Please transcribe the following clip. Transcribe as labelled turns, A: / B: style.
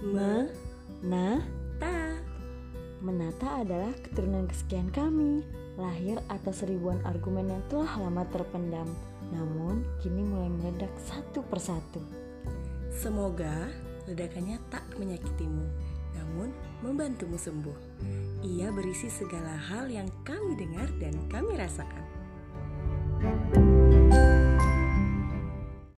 A: Menata.
B: Menata adalah keturunan kesekian kami Lahir atas ribuan argumen yang telah lama terpendam Namun kini mulai meledak satu persatu.
A: Semoga ledakannya tak menyakitimu Namun membantumu sembuh. Ia berisi segala hal yang kami dengar dan kami rasakan.